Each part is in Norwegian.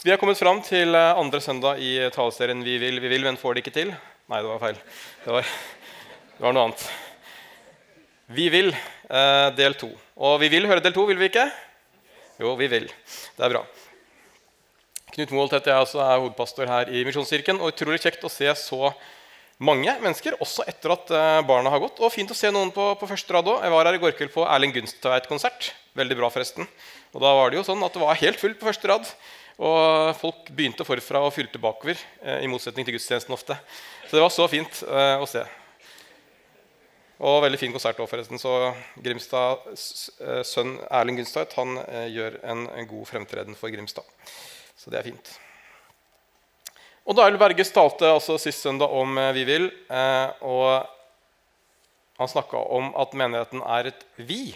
Vi er kommet fram til eh, andre søndag i taleserien 'Vi vil, vi vil, men får det ikke til'. Nei, det var feil. Det var, det var noe annet. Vi vil, eh, del to. Og vi vil høre del to, vil vi ikke? Jo, vi vil. Det er bra. Knut Moholt heter jeg også, er hovedpastor her i Misjonskirken. Og utrolig kjekt å se så mange mennesker, også etter at eh, barna har gått. Og fint å se noen på, på første rad òg. Jeg var her i går kveld på Erling Gunstveit-konsert. Veldig bra, forresten. Og da var det jo sånn at det var helt fullt på første rad. Og folk begynte forfra og fylte bakover, eh, i motsetning til gudstjenesten ofte. Så det var så fint eh, å se. Og veldig fin konsert òg, forresten. Så Grimstads eh, sønn Erling Gunstad han gjør en, god fremtreden for Grimstad. Så det er fint. Og Dahl Berges talte altså sist søndag om Vi vil. Og han snakka om at menigheten er et vi.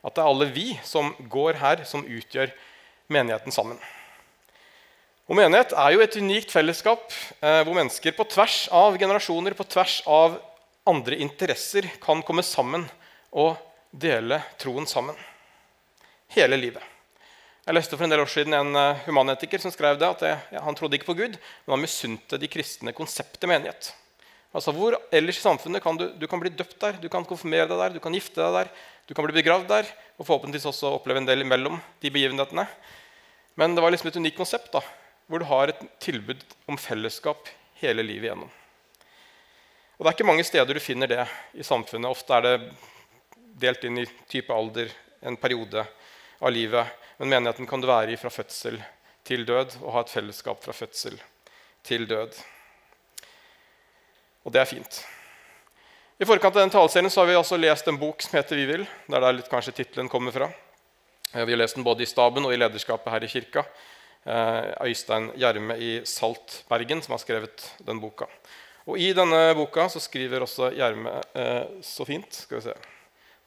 At det er alle vi som går her, som utgjør menigheten sammen. Og Menighet er jo et unikt fellesskap eh, hvor mennesker på tvers av generasjoner, på tvers av andre interesser, kan komme sammen og dele troen sammen. Hele livet. Jeg leste for en del år siden en uh, humanetiker som skrev det, at det, ja, han trodde ikke på Gud, men han misunte de kristne konseptet menighet. Altså Hvor ellers i samfunnet kan du, du kan bli døpt der, du kan konfirmere deg der, du kan gifte deg der, du kan bli begravd der, og forhåpentligvis også oppleve en del imellom de begivenhetene. Men det var liksom et unikt konsept da, hvor du har et tilbud om fellesskap hele livet igjennom. Og Det er ikke mange steder du finner det i samfunnet. Ofte er det delt inn i type alder, en periode av livet. Men menigheten kan du være i fra fødsel til død og ha et fellesskap fra fødsel til død. Og det er fint. I forkant av den taleserien har vi også lest en bok som heter 'Vi vil'. der der litt kanskje tittelen kommer fra. Eh, vi har lest den både i staben og i lederskapet her i kirka. Eh, Øystein Gjerme i Saltbergen som har skrevet den boka. Og I denne boka så skriver også Gjerme eh, så fint skal vi se,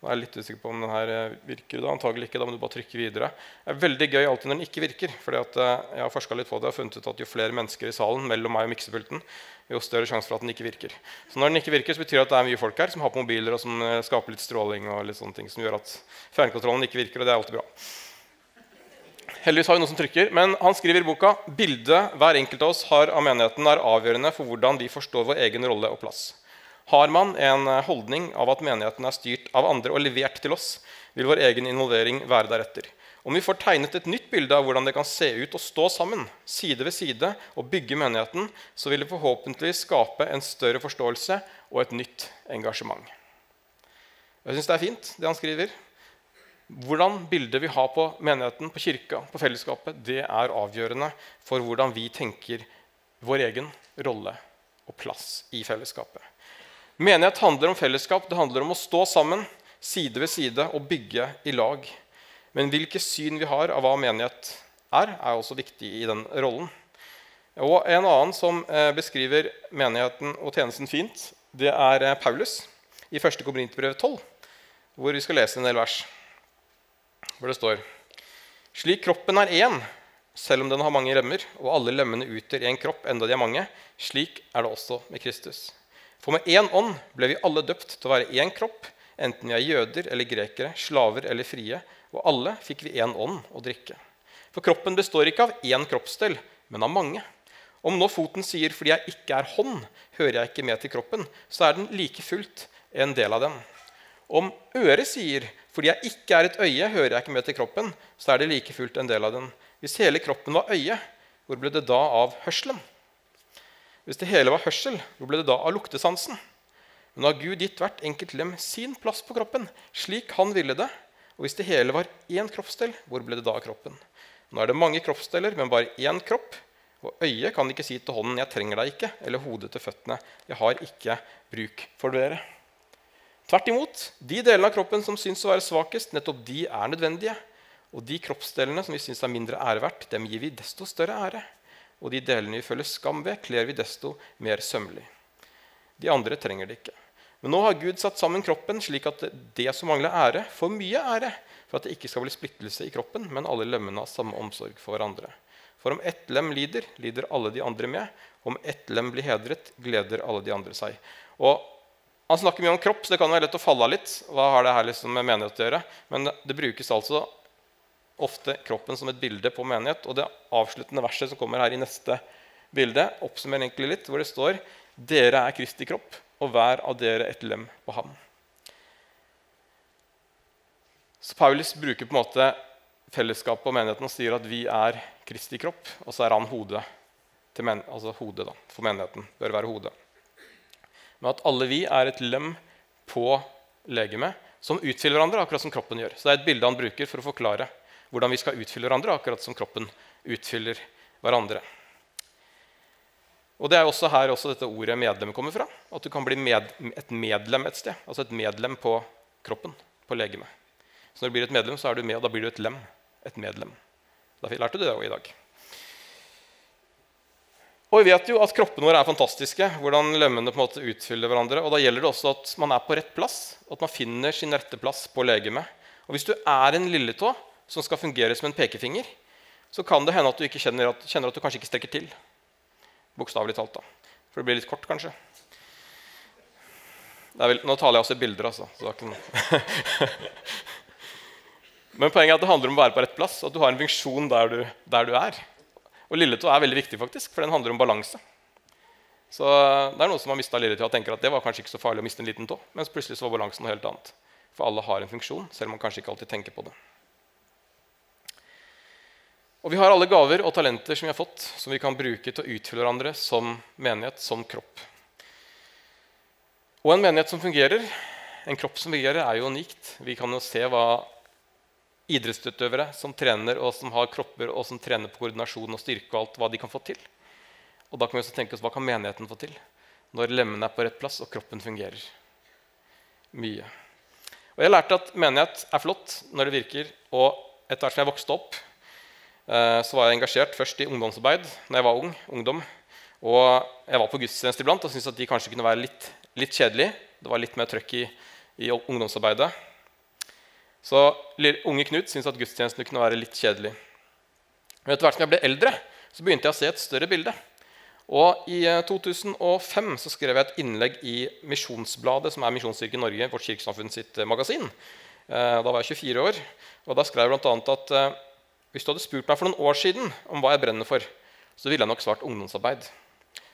nå er jeg litt usikker på om den her eh, virker. da, antagelig ikke, da må du bare trykke videre. Det er veldig gøy alltid når den ikke virker. fordi at Jeg har litt på det og funnet ut at jo flere mennesker i salen mellom meg og miksepulten, jo større sjanse for at den ikke virker. Så når den ikke virker, så betyr det at det er mye folk her som har på mobiler og som skaper litt stråling og litt sånne ting som gjør at fjernkontrollen ikke virker. og det er alltid bra. Heldigvis har vi noen som trykker, men Han skriver i boka bildet hver enkelt av oss har av menigheten, er avgjørende for hvordan vi forstår vår egen rolle og plass. Har man en eh, holdning av at menigheten er styrt av andre og levert til oss, vil vår egen involvering være deretter. Om vi får tegnet et nytt bilde av hvordan det kan se ut å stå sammen, side ved side, og bygge menigheten, så vil det forhåpentligvis skape en større forståelse og et nytt engasjement. Jeg syns det er fint, det han skriver. Hvordan bildet vi har på menigheten, på kirka, på fellesskapet, det er avgjørende for hvordan vi tenker vår egen rolle og plass i fellesskapet. Menighet handler om fellesskap. Det handler om å stå sammen side ved side og bygge i lag. Men hvilke syn vi har av hva menighet er, er også viktig i den rollen. Og En annen som eh, beskriver menigheten og tjenesten fint, det er eh, Paulus i 1. Korinterbrev 12, hvor vi skal lese en del vers. Hvor det står Slik kroppen er én, selv om den har mange lemmer, og alle lemmene utgjør én kropp, enda de er mange, slik er det også med Kristus. For med én ånd ble vi alle døpt til å være én kropp, enten vi er jøder eller grekere, slaver eller frie, og alle fikk vi én ånd å drikke. For kroppen består ikke av én kroppsdel, men av mange. Om nå foten sier 'fordi jeg ikke er hånd, hører jeg ikke med til kroppen', så er den like fullt en del av den. Om øret sier 'fordi jeg ikke er et øye, hører jeg ikke med til kroppen', så er det like fullt en del av den. Hvis hele kroppen var øye, hvor ble det da av hørselen? Hvis det hele var hørsel, hvor ble det da av luktesansen? Men har Gud gitt hvert enkelt lem sin plass på kroppen, slik han ville det. Og hvis det hele var én kroppsdel, hvor ble det da av kroppen? Nå er det mange kroppsdeler, men bare én kropp. Og øyet kan ikke si til hånden 'jeg trenger deg ikke', eller hodet til føttene 'jeg har ikke bruk for dere'. Tvert imot, de delene av kroppen som syns å være svakest, nettopp de er nødvendige. Og de kroppsdelene som vi syns er mindre æreverdt, dem gir vi desto større ære og de delene vi føler skam ved, kler vi desto mer sømmelig. De andre trenger det ikke. Men nå har Gud satt sammen kroppen slik at det som mangler ære, får mye ære, for at det ikke skal bli splittelse i kroppen, men alle lemmene har samme omsorg for hverandre. For om ett lem lider, lider alle de andre med. Om ett lem blir hedret, gleder alle de andre seg. Og Han snakker mye om kropp, så det kan være lett å falle av litt. Hva har det her liksom med menighet å gjøre? Men det brukes altså ofte kroppen som et bilde på menighet. Og det avsluttende verset som kommer her i neste bilde, oppsummerer egentlig litt, hvor det står dere er Kristi kropp, og hver av dere et lem på ham. Så Paulus bruker på en måte fellesskapet og menigheten og sier at vi er Kristi kropp, og så er han hodet, men, altså hodet da, for menigheten. bør være hodet. Men at alle vi er et lem på legemet som utfyller hverandre, akkurat som kroppen gjør. Så det er et bilde han bruker for å forklare hvordan vi skal utfylle hverandre, akkurat som kroppen utfyller hverandre. Og Det er også her også dette ordet 'medlem' kommer fra. At du kan bli med, et medlem et sted. Altså et medlem på kroppen, på legemet. Så når du blir et medlem, så er du med, og da blir du et lem. Et medlem. Da lærte du det også i dag. Og vi vet jo at kroppene våre er fantastiske. hvordan lemmene på en måte utfyller hverandre. Og da gjelder det også at man er på rett plass, at man finner sin rette plass på legemet. Og hvis du er en lilletå som skal fungere som en pekefinger, så kan det hende at du ikke kjenner at, kjenner at du kanskje ikke strekker til. Bokstavelig talt. da. For det blir litt kort, kanskje. Vel, nå taler jeg også i bilder, altså. Men poenget er at det handler om å være på rett plass. At du har en funksjon der du, der du er. Og lilletå er veldig viktig, faktisk, for den handler om balanse. Så det er noen som har mista lilletå og tenker at det var kanskje ikke så farlig å miste en liten tå. Mens plutselig så var balansen noe helt annet. For alle har en funksjon, selv om man kanskje ikke alltid tenker på det. Og vi har alle gaver og talenter som vi har fått, som vi kan bruke til å utfylle hverandre som menighet, som kropp. Og en menighet som fungerer, en kropp som fungerer, er jo unikt. Vi kan jo se hva idrettsutøvere som trener og som har kropper og som trener på koordinasjon og styrke og alt hva de kan få til. Og da kan vi også tenke oss hva kan menigheten få til når lemmene er på rett plass og kroppen fungerer. Mye. Og Jeg lærte at menighet er flott når det virker. Og etter hvert som jeg vokste opp, eh, så var jeg engasjert først i ungdomsarbeid når jeg var ung. ungdom. Og jeg var på gudstjeneste iblant og syntes at de kanskje kunne være litt, litt kjedelige. Det var litt mer trøkk i, i ungdomsarbeidet. Så unge Knut syntes at gudstjenestene kunne være litt kjedelig. Men etter hvert som jeg ble eldre, så begynte jeg å se et større bilde. Og I 2005 eh, så skrev jeg et innlegg i Misjonsbladet, som er Misjonskirken Norge, vårt kirkesamfunn sitt eh, magasin. Eh, da var jeg 24 år. Og Da skrev jeg bl.a. at hvis du hadde spurt meg for noen år siden om hva jeg brenner for, så ville jeg nok svart ungdomsarbeid.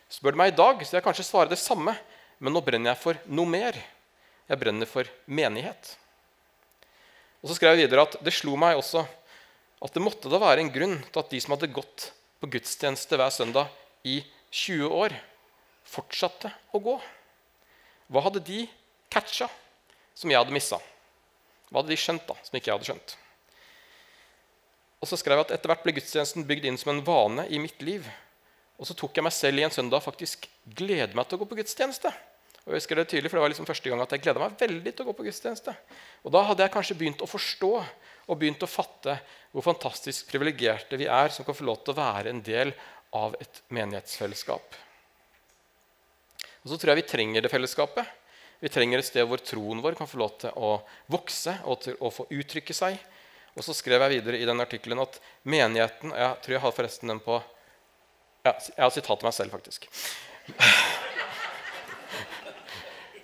Spør du meg i dag, så vil jeg kanskje svare det samme, men nå brenner jeg for noe mer. Jeg brenner for menighet. Og så skrev jeg videre at det slo meg også at det måtte da være en grunn til at de som hadde gått på gudstjeneste hver søndag i 20 år, fortsatte å gå. Hva hadde de catcha som jeg hadde missa? Hva hadde de skjønt da, som ikke jeg hadde skjønt? Og så skrev jeg at Etter hvert ble gudstjenesten bygd inn som en vane i mitt liv. Og så tok jeg meg selv i en søndag faktisk glede meg til å gå på gudstjeneste. Og jeg husker Det tydelig, for det var liksom første gang at jeg gleda meg veldig til å gå på gudstjeneste. Og Da hadde jeg kanskje begynt å forstå og begynt å fatte hvor fantastisk privilegerte vi er som kan få lov til å være en del av et menighetsfellesskap. Og så tror jeg vi trenger det fellesskapet. Vi trenger et sted hvor troen vår kan få lov til å vokse og til å få uttrykke seg. Og så skrev jeg videre i den artikkelen at menigheten Jeg tror jeg har forresten den på ja, Jeg har sitatet meg selv, faktisk.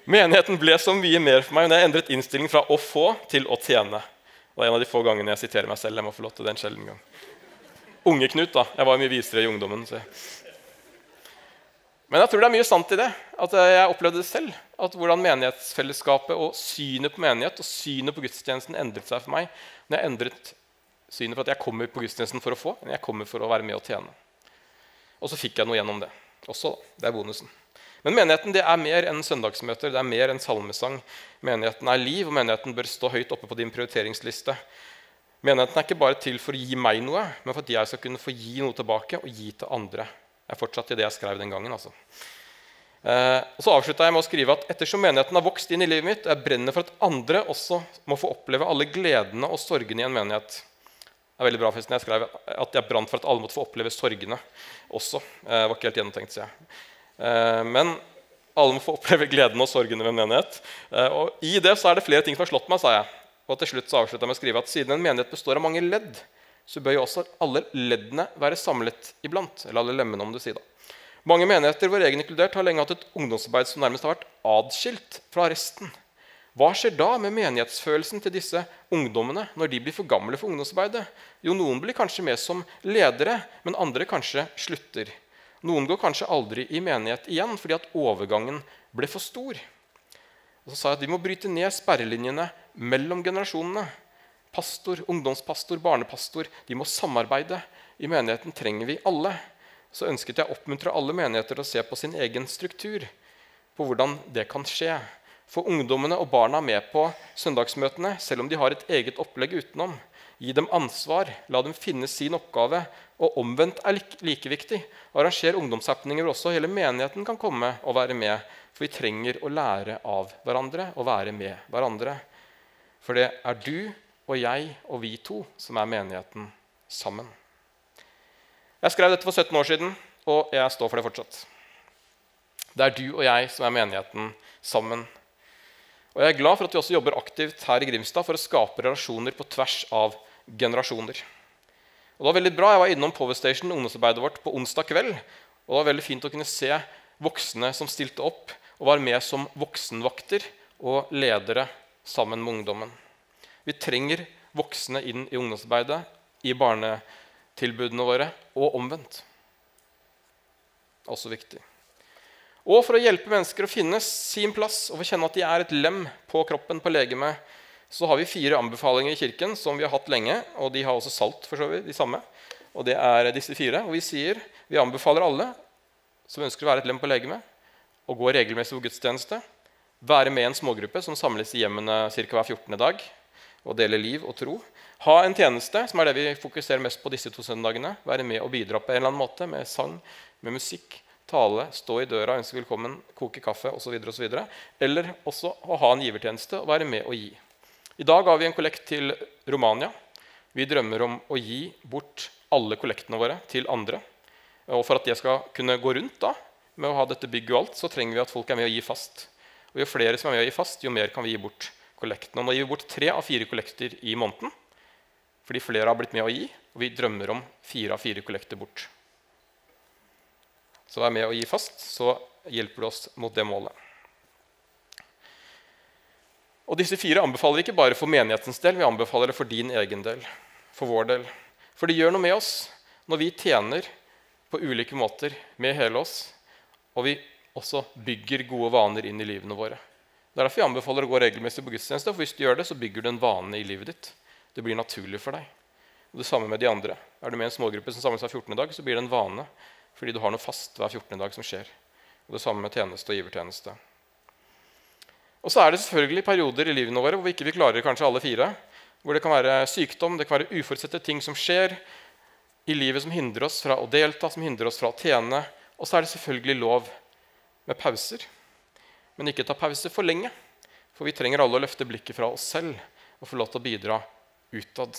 Menigheten ble så mye mer for meg når jeg endret innstilling fra å få til å tjene. Det er en av de få gangene jeg siterer meg selv. Jeg må få lov til den sjelden gang. Unge Knut, da. Jeg var mye visere i ungdommen. Så. Men jeg tror det er mye sant i det. At jeg opplevde det selv. At Hvordan menighetsfellesskapet og synet på menighet og synet på gudstjenesten endret seg for meg når jeg endret synet på at jeg kommer på gudstjenesten for å få, men jeg kommer for å være med og tjene. Og så fikk jeg noe gjennom det også. Det er bonusen. Men menigheten det er mer enn søndagsmøter, det er mer enn salmesang. Menigheten er liv, og menigheten bør stå høyt oppe på din prioriteringsliste. Menigheten er ikke bare til for å gi meg noe, men for at jeg skal kunne få gi noe tilbake og gi til andre. Jeg er fortsatt i det jeg skrev den gangen. altså. Eh, og så avslutta jeg med å skrive at ettersom menigheten har vokst inn i livet mitt, jeg brenner for at andre også må få oppleve alle gledene og sorgene i en menighet. Det er veldig bra forresten, Jeg skrev at jeg brant for at alle måtte få oppleve sorgene også. Eh, var ikke helt gjennomtenkt, sier jeg. Eh, men alle må få oppleve gleden og sorgen ved en menighet. Eh, og I det så er det flere ting som har slått meg, sa jeg. Og til slutt så avslutta jeg med å skrive at siden en menighet består av mange ledd, så bør jo også alle leddene være samlet iblant. Eller alle lemmene, om du sier da. Mange menigheter, vår egen inkludert, har lenge hatt et ungdomsarbeid som nærmest har vært adskilt fra resten. Hva skjer da med menighetsfølelsen til disse ungdommene når de blir for gamle for ungdomsarbeidet? Jo, Noen blir kanskje med som ledere, men andre kanskje slutter. Noen går kanskje aldri i menighet igjen fordi at overgangen ble for stor. Og så sa jeg at Vi må bryte ned sperrelinjene mellom generasjonene. Pastor, ungdomspastor, barnepastor de må samarbeide. I menigheten trenger vi alle. Så ønsket jeg å oppmuntre alle menigheter til å se på sin egen struktur. På hvordan det kan skje. Få ungdommene og barna med på søndagsmøtene, selv om de har et eget opplegg utenom. Gi dem ansvar, la dem finne sin oppgave. Og omvendt er like, viktig. Arranger ungdomshappeninger også hele menigheten kan komme og være med. For vi trenger å lære av hverandre og være med hverandre. For det er du og jeg og vi to som er menigheten sammen. Jeg skrev dette for 17 år siden, og jeg står for det fortsatt. Det er du og jeg som er menigheten sammen. Og Jeg er glad for at vi også jobber aktivt her i Grimstad for å skape relasjoner på tvers av generasjoner. Og det var veldig bra, Jeg var innom Power Station, ungdomsarbeidet vårt, på onsdag kveld. og Det var veldig fint å kunne se voksne som stilte opp og var med som voksenvakter og ledere sammen med ungdommen. Vi trenger voksne inn i ungdomsarbeidet, i barnetilbudene våre, og omvendt. Også viktig. Og for å hjelpe mennesker å finne sin plass og få kjenne at de er et lem på kroppen, på legemet, så har vi fire anbefalinger i kirken som vi har hatt lenge. Og de har også salt, for så vidt, de samme. Og det er disse fire. Og vi sier vi anbefaler alle som ønsker å være et lem på legemet, å gå regelmessig på gudstjeneste. Være med i en smågruppe som samles i hjemmene ca. hver 14. dag og dele liv og tro. Ha en tjeneste, som er det vi fokuserer mest på disse to søndagene. Være med og bidra på en eller annen måte med sang, med musikk, tale, stå i døra, ønske velkommen, koke kaffe osv. Eller også å ha en givertjeneste og være med og gi. I dag har vi en kollekt til Romania. Vi drømmer om å gi bort alle kollektene våre til andre. Og For at det skal kunne gå rundt da, med å ha dette bygget og alt, så trenger vi at folk er med å gi fast. Og Jo flere som er med å gi fast, jo mer kan vi gi bort kollektene. Og nå gir vi bort tre av fire kollekter i måneden fordi flere har blitt med å gi. Og vi drømmer om fire av fire kollekter bort. Så vær med å gi fast, så hjelper det oss mot det målet. Og Disse fire anbefaler ikke bare for menighetens del, vi anbefaler det for din egen del. For vår del. For det gjør noe med oss når vi tjener på ulike måter med hele oss, og vi også bygger gode vaner inn i livene våre. Det er derfor vi anbefaler å gå regelmessig på gudstjeneste. For hvis du gjør det, så bygger du en vane i livet ditt. Det blir naturlig for deg. Og Det samme med de andre. Er du med i en smågruppe som samles hver 14. dag, så blir det en vane fordi du har noe fast hver 14. dag som skjer. Og Det samme med tjeneste og givertjeneste. Og så er det selvfølgelig perioder i livene våre hvor vi ikke klarer kanskje alle fire. Hvor det kan være sykdom, det kan være uforutsette ting som skjer i livet som hindrer oss fra å delta, som hindrer oss fra å tjene. Og så er det selvfølgelig lov med pauser. Men ikke ta pause for lenge. For vi trenger alle å løfte blikket fra oss selv og få lov til å bidra utad.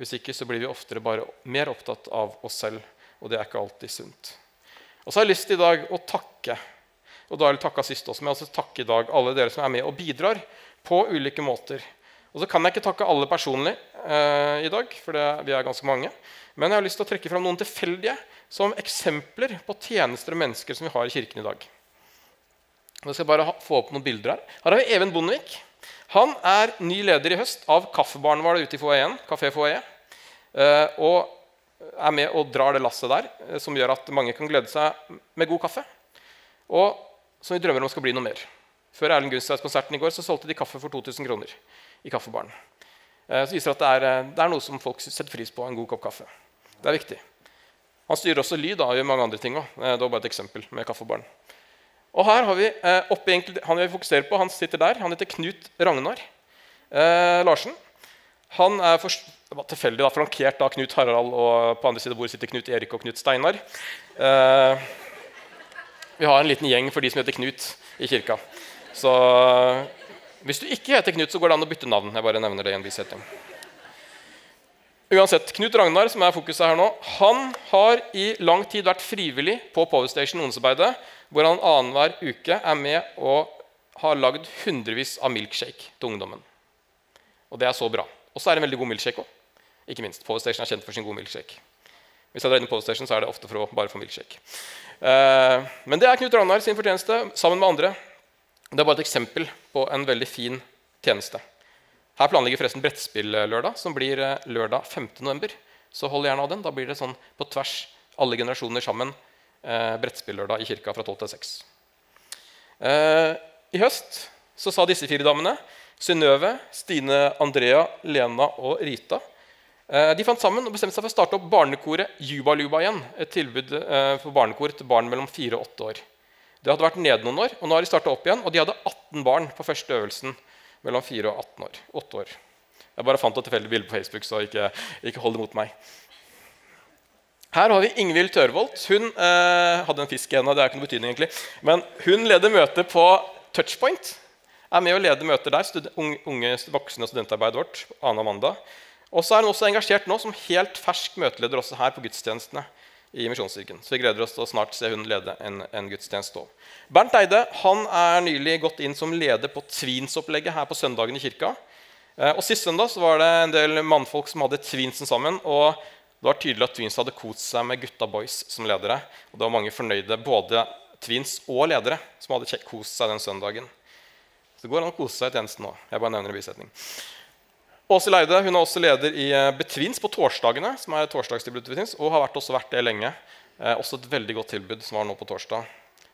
Hvis ikke så blir vi oftere bare mer opptatt av oss selv og det er ikke alltid sunt. Og så har jeg lyst i dag å takke og da har jeg takka sist også, men jeg også takke i dag alle dere som er med og bidrar på ulike måter. Og så kan jeg ikke takke alle personlig eh, i dag, for det, vi er ganske mange. Men jeg har lyst til å trekke fram noen tilfeldige som eksempler på tjenester og mennesker som vi har i kirken i dag. Jeg skal bare ha, få opp noen bilder Her Her har vi Even Bondevik. Han er ny leder i høst av Kaffebaren var det ute i foajeen. Kafé Foajé. Eh, og er med og drar det lasset der, eh, som gjør at mange kan glede seg med god kaffe. Og som vi drømmer om skal bli noe mer. Før Erlend Gunstveits-konserten i går så solgte de kaffe for 2000 kroner i kaffebaren. Eh, så viser at det er, eh, det er, noe som folk setter pris på. en god kopp kaffe. Det er viktig. Han styrer også lyd og gjør mange andre ting òg. Det var bare et eksempel med kaffebaren. Og her har vi oppe enkelt, Han vi fokuserer på, han sitter der. Han heter Knut Ragnar eh, Larsen. Han er for, det var tilfeldig da, flankert av Knut Harald, og på andre side av bordet sitter Knut Erik og Knut Steinar. Eh, vi har en liten gjeng for de som heter Knut i kirka. Så hvis du ikke heter Knut, så går det an å bytte navn. Jeg bare nevner det i en viss setting. Uansett, Knut Ragnar, som er fokuset her nå, han har i lang tid vært frivillig på Power Station ungdomsarbeidet, hvor han annenhver uke er med og har lagd hundrevis av milkshake til ungdommen. Og det er så bra. Og så er det en veldig god milkshake òg. Ikke minst. Power Station er kjent for sin gode milkshake. Hvis jeg drar i Power så er det ofte for å bare få milkshake. Eh, men det er Knut Ragnar sin fortjeneste sammen med andre. Det er bare et eksempel på en veldig fin tjeneste. Her planlegger forresten brettspill-lørdag, som blir eh, lørdag 5.11. Så hold gjerne av den. Da blir det sånn på tvers, alle generasjoner sammen, eh, brettspill-lørdag i kirka fra 12 til 6. Eh, I høst så sa disse fire damene, Synnøve, Stine, Andrea, Lena og Rita eh, de fant sammen og bestemte seg for å starte opp barnekoret Juba Luba igjen. Et tilbud eh, for barnekor til barn mellom 4 og 8 år. Det hadde vært nede noen år, og nå har de starta opp igjen. Og de hadde 18 barn på første øvelsen mellom 4 og 18 år. 8 år. Jeg bare fant et tilfeldig bilde på Facebook, så ikke, ikke hold det mot meg. Her har vi Ingvild Tørvoldt. Hun eh, hadde en fisk i henne. Det er ikke noe betydning, egentlig. Men hun leder møtet på Touchpoint. Er med og leder møter der. unge voksne og studentarbeidet vårt. Anna Amanda. Og så er hun også engasjert nå som helt fersk møteleder også her på gudstjenestene i Misjonskirken. Så vi gleder oss til å snart se hun lede en, en gudstjeneste òg. Bernt Eide han er nylig gått inn som leder på Twins-opplegget her på søndagen i kirka. Eh, og Sist søndag så var det en del mannfolk som hadde Twinsen sammen. og Det var tydelig at Twins hadde kost seg med gutta boys som ledere. Og det var mange fornøyde, både Twins og ledere, som hadde kost seg den søndagen. Så det går an å kose seg i tjenesten nå. Jeg bare nevner en bisetning. Åse Leide hun er også leder i eh, Betvins på torsdagene, som er torsdagstilbudet Betvins, og har vært, også vært det lenge. Eh, også et veldig godt tilbud som var nå på torsdag,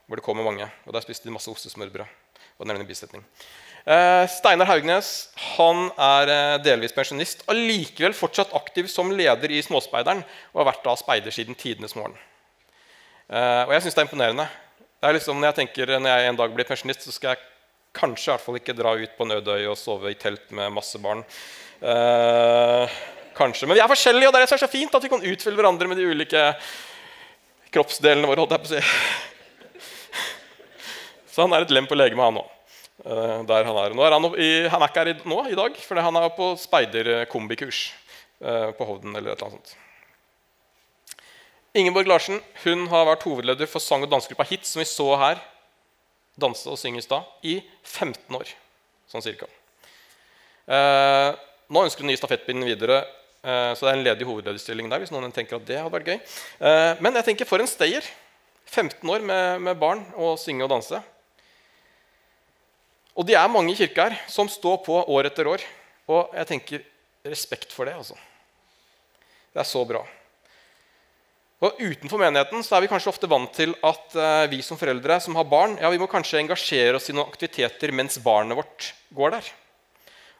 hvor det kommer mange. Og Der spiste de masse ostesmørbrød. og nevner bisetning. Eh, Steinar Haugnes han er eh, delvis pensjonist, allikevel fortsatt aktiv som leder i Småspeideren og har vært da speider siden tidenes morgen. Eh, og jeg syns det er imponerende. Det er liksom, når jeg tenker når jeg en dag blir pensjonist, så skal jeg kanskje i hvert fall ikke dra ut på Nødøy og sove i telt med masse barn. Eh, kanskje. Men vi er forskjellige, og det er så fint at vi kan utfylle hverandre med de ulike kroppsdelene våre. holdt jeg på å si. Så han er et lem på legemet, han òg. Eh, der han er. Nå er han, i, han er ikke her i, nå i dag, for han er på speiderkombikurs eh, på Hovden. eller et eller annet sånt. Ingeborg Larsen hun har vært hovedleder for sang- og dansegruppa Hit, som vi så her danse og synge i stad, i 15 år. Sånn cirka. Eh, nå ønsker hun å gi stafettpinnen videre, eh, så det er en ledig hovedlederstilling der. hvis noen tenker at det hadde vært gøy. Eh, men jeg tenker for en stayer. 15 år med, med, barn og synge og danse. Og de er mange i kirka her som står på år etter år. Og jeg tenker respekt for det. altså. Det er så bra. Og Utenfor menigheten så er vi kanskje ofte vant til at uh, vi som foreldre som har barn, ja, vi må kanskje engasjere oss i noen aktiviteter mens barnet vårt går der.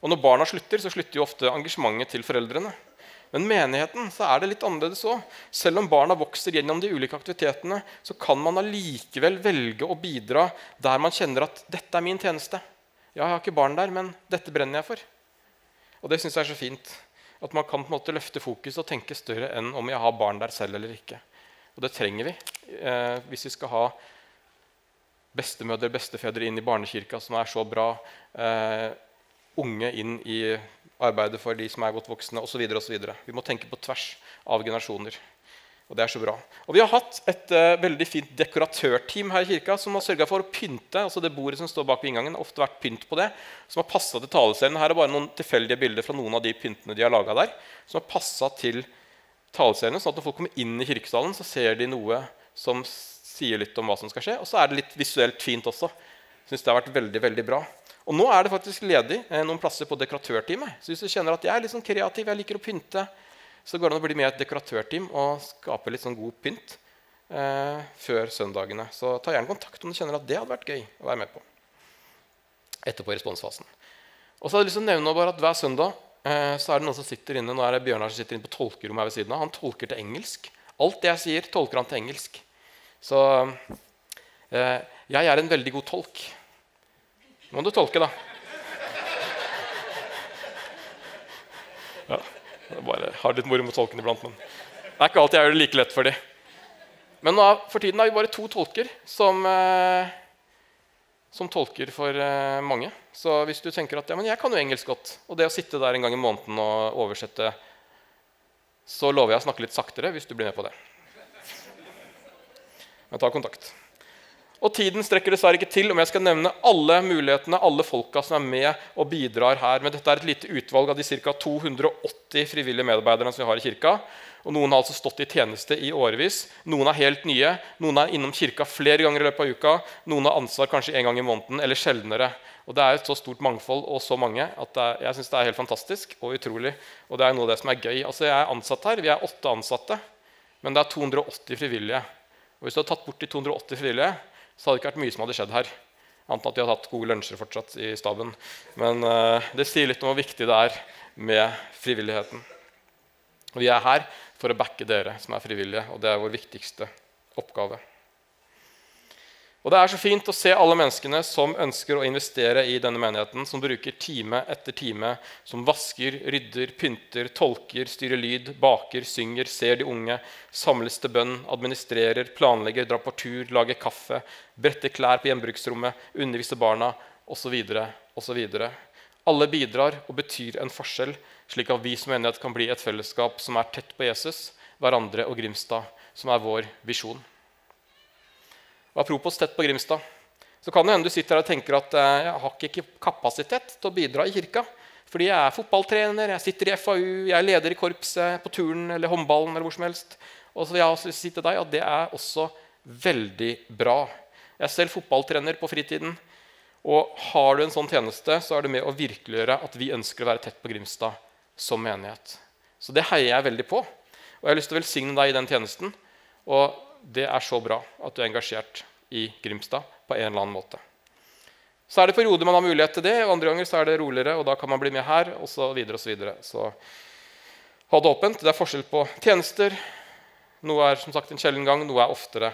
Og Når barna slutter, så slutter jo ofte engasjementet til foreldrene. Men menigheten så er det litt annerledes òg. Selv om barna vokser gjennom de ulike aktivitetene, så kan man allikevel velge å bidra der man kjenner at 'dette er min tjeneste'. Ja, jeg har ikke barn der, men dette brenner jeg for. Og det syns jeg er så fint. At man kan på en måte løfte fokus og tenke større enn om jeg har barn der selv eller ikke. Og det trenger vi eh, hvis vi skal ha bestemødre bestefedre inn i barnekirka, som er så bra. Eh, unge inn i arbeidet for de som er godt voksne osv. Vi må tenke på tvers av generasjoner. Og det er så bra. Og Vi har hatt et uh, veldig fint dekoratørteam her i kirka som har sørga for å pynte altså det bordet som står bak ved inngangen. ofte vært pynt på det, Som har passa til talescenen. Her er bare noen tilfeldige bilder fra noen av de pyntene de har laga der. Som har til taleseriene, sånn at når folk kommer inn i kirkesalen, så ser de noe som sier litt om hva som skal skje. Og så er det litt visuelt fint også. Synes det har vært veldig, veldig bra. Og nå er det faktisk ledig eh, noen plasser på dekoratørteamet. Så hvis du kjenner at jeg er litt sånn kreativ, jeg liker å pynte, så går det an å bli med i et dekoratørteam og skape litt sånn god pynt eh, før søndagene. Så ta gjerne kontakt om du kjenner at det hadde vært gøy å være med på. Etterpå i responsfasen. Og så hadde jeg lyst til å nevne bare at Hver søndag eh, så er det noen som sitter inne nå er det Bjørnar som sitter inne på tolkerommet her ved siden av. Han tolker til engelsk. Alt det jeg sier, tolker han til engelsk. Så eh, jeg er en veldig god tolk. Nå må du tolke, da. Ja. Jeg bare har litt moro med tolken iblant, men det er ikke alltid jeg gjør det like lett for dem. Men nå, for tiden har vi bare to tolker som, eh, som tolker for eh, mange. Så hvis du tenker at ja, men jeg kan jo engelsk godt, og det å sitte der en gang i måneden og oversette, så lover jeg å snakke litt saktere hvis du blir med på det. Men ta kontakt. Og tiden strekker dessverre ikke til om jeg skal nevne alle mulighetene, alle folka som er med og bidrar her. Men dette er et lite utvalg av de ca. 280 frivillige medarbeiderne som vi har i kirka. Og Noen har altså stått i tjeneste i årevis. Noen er helt nye. Noen er innom kirka flere ganger i løpet av uka. Noen har ansvar kanskje en gang i måneden eller sjeldnere. Og Det er et så stort mangfold og så mange at er, jeg synes det er helt fantastisk og utrolig. Og det er noe av det som er gøy. Altså Jeg er ansatt her. Vi er åtte ansatte, men det er 280 frivillige. Og Hvis du har tatt bort de 280 frivillige, så hadde det ikke vært mye som hadde skjedd her. Annet at de har hatt gode lunsjer fortsatt i staben. Men uh, det sier litt om hvor viktig det er med frivilligheten. Og Vi er her for å backe dere som er frivillige, og det er vår viktigste oppgave. Og Det er så fint å se alle menneskene som ønsker å investere i denne menigheten, som bruker time etter time, som vasker, rydder, pynter, tolker, styrer lyd, baker, synger, ser de unge, samles til bønn, administrerer, planlegger, drar på tur, lager kaffe, bretter klær på gjenbruksrommet, underviser barna osv. osv. Alle bidrar og betyr en forskjell, slik at vi som menighet kan bli et fellesskap som er tett på Jesus, hverandre og Grimstad, som er vår visjon. Og Apropos tett på Grimstad. Så kan det hende du sitter her og tenker at eh, jeg har ikke kapasitet til å bidra i kirka. Fordi jeg er fotballtrener, jeg sitter i FAU, jeg er leder i korpset på turn eller håndballen. eller hvor som helst. Og så vil jeg også si til deg at det er også veldig bra. Jeg er selv fotballtrener på fritiden. Og har du en sånn tjeneste, så er det med å virkeliggjøre at vi ønsker å være tett på Grimstad som menighet. Så det heier jeg veldig på. Og jeg har lyst til å velsigne deg i den tjenesten. Og det er så bra at du er engasjert i Grimstad på en eller annen måte. Så er det perioder man har mulighet til det, og andre ganger så er det roligere. og da kan man bli med her, og så videre og så videre. Så ha det åpent. Det er forskjell på tjenester. Noe er som sagt en sjelden gang, noe er oftere.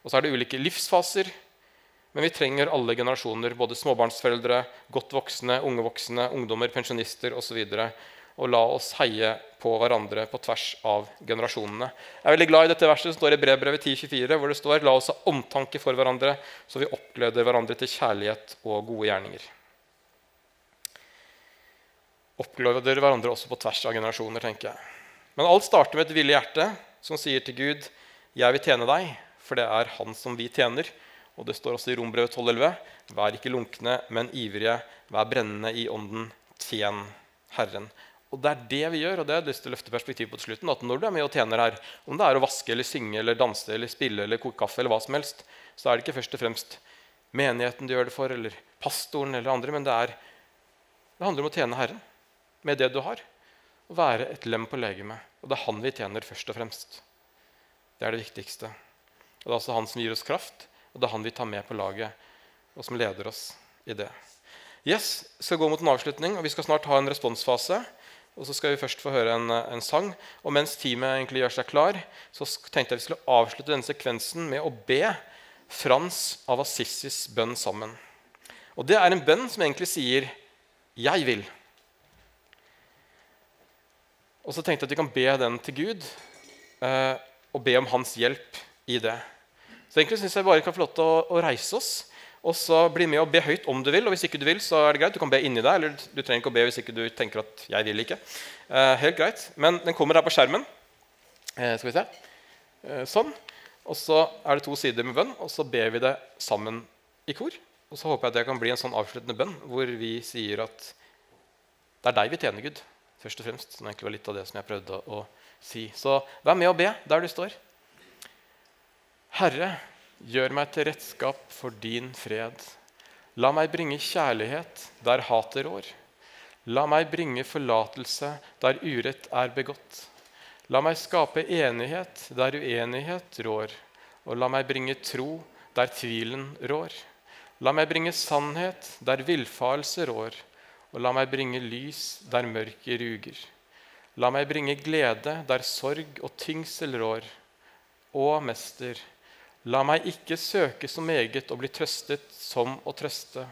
Og så er det ulike livsfaser. Men vi trenger alle generasjoner, både småbarnsforeldre, godt voksne, unge voksne, ungdommer, pensjonister osv og la oss heie på hverandre på tvers av generasjonene. Jeg er veldig glad i dette verset som står i brevbrevet 1024, hvor det står La oss ha omtanke for hverandre, så vi oppgleder hverandre til kjærlighet og gode gjerninger. Oppgleder hverandre også på tvers av generasjoner, tenker jeg. Men alt starter med et villig hjerte som sier til Gud, 'Jeg vil tjene deg', for det er Han som vi tjener. Og det står også i Rombrevet 12,11.: Vær ikke lunkne, men ivrige. Vær brennende i ånden. Tjen Herren. Og det er det vi gjør, og det er lyst til å løfte perspektiv på til slutten, at når du er med og tjener her, om det er å vaske eller synge eller danse eller spille eller koke kaffe, eller hva som helst, så er det ikke først og fremst menigheten du gjør det for, eller pastoren eller andre, men det, er, det handler om å tjene Herren med det du har. Å være et lem på legemet. Og det er Han vi tjener først og fremst. Det er det viktigste. Og Det er også Han som gir oss kraft, og det er Han vi tar med på laget, og som leder oss i det. Yes, skal gå mot en avslutning, og Vi skal snart ha en responsfase. Og så skal vi først få høre en, en sang. Og mens teamet egentlig gjør seg klar, så tenkte jeg vi skulle avslutte denne sekvensen med å be Frans av Assissis bønn sammen. Og det er en bønn som egentlig sier 'Jeg vil'. Og så tenkte jeg at vi kan be den til Gud eh, og be om hans hjelp i det. Så egentlig syns jeg bare kan få lov til å, å reise oss. Og så bli med og be høyt om du vil. Og hvis ikke du vil, så er det greit. Du kan be inni deg. Eller du trenger ikke å be hvis ikke du tenker at 'jeg vil ikke'. Eh, helt greit. Men den kommer her på skjermen. Eh, skal vi se. Eh, sånn. Og så er det to sider med bønn, og så ber vi det sammen i kor. Og så håper jeg at det kan bli en sånn avsluttende bønn hvor vi sier at det er deg vi tjener, Gud. Først og fremst. Som egentlig var litt av det som jeg prøvde å si. Så vær med og be der du står. Herre, Gjør meg til redskap for din fred. La meg bringe kjærlighet der hatet rår. La meg bringe forlatelse der urett er begått. La meg skape enighet der uenighet rår, og la meg bringe tro der tvilen rår. La meg bringe sannhet der villfarelse rår, og la meg bringe lys der mørket ruger. La meg bringe glede der sorg og tyngsel rår. Å, Mester, La meg ikke søke så meget å bli trøstet som å trøste,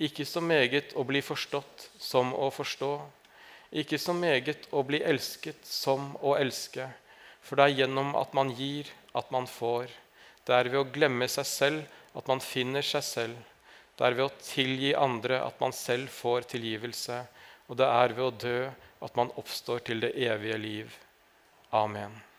ikke så meget å bli forstått som å forstå, ikke så meget å bli elsket som å elske, for det er gjennom at man gir, at man får. Det er ved å glemme seg selv at man finner seg selv. Det er ved å tilgi andre at man selv får tilgivelse. Og det er ved å dø at man oppstår til det evige liv. Amen.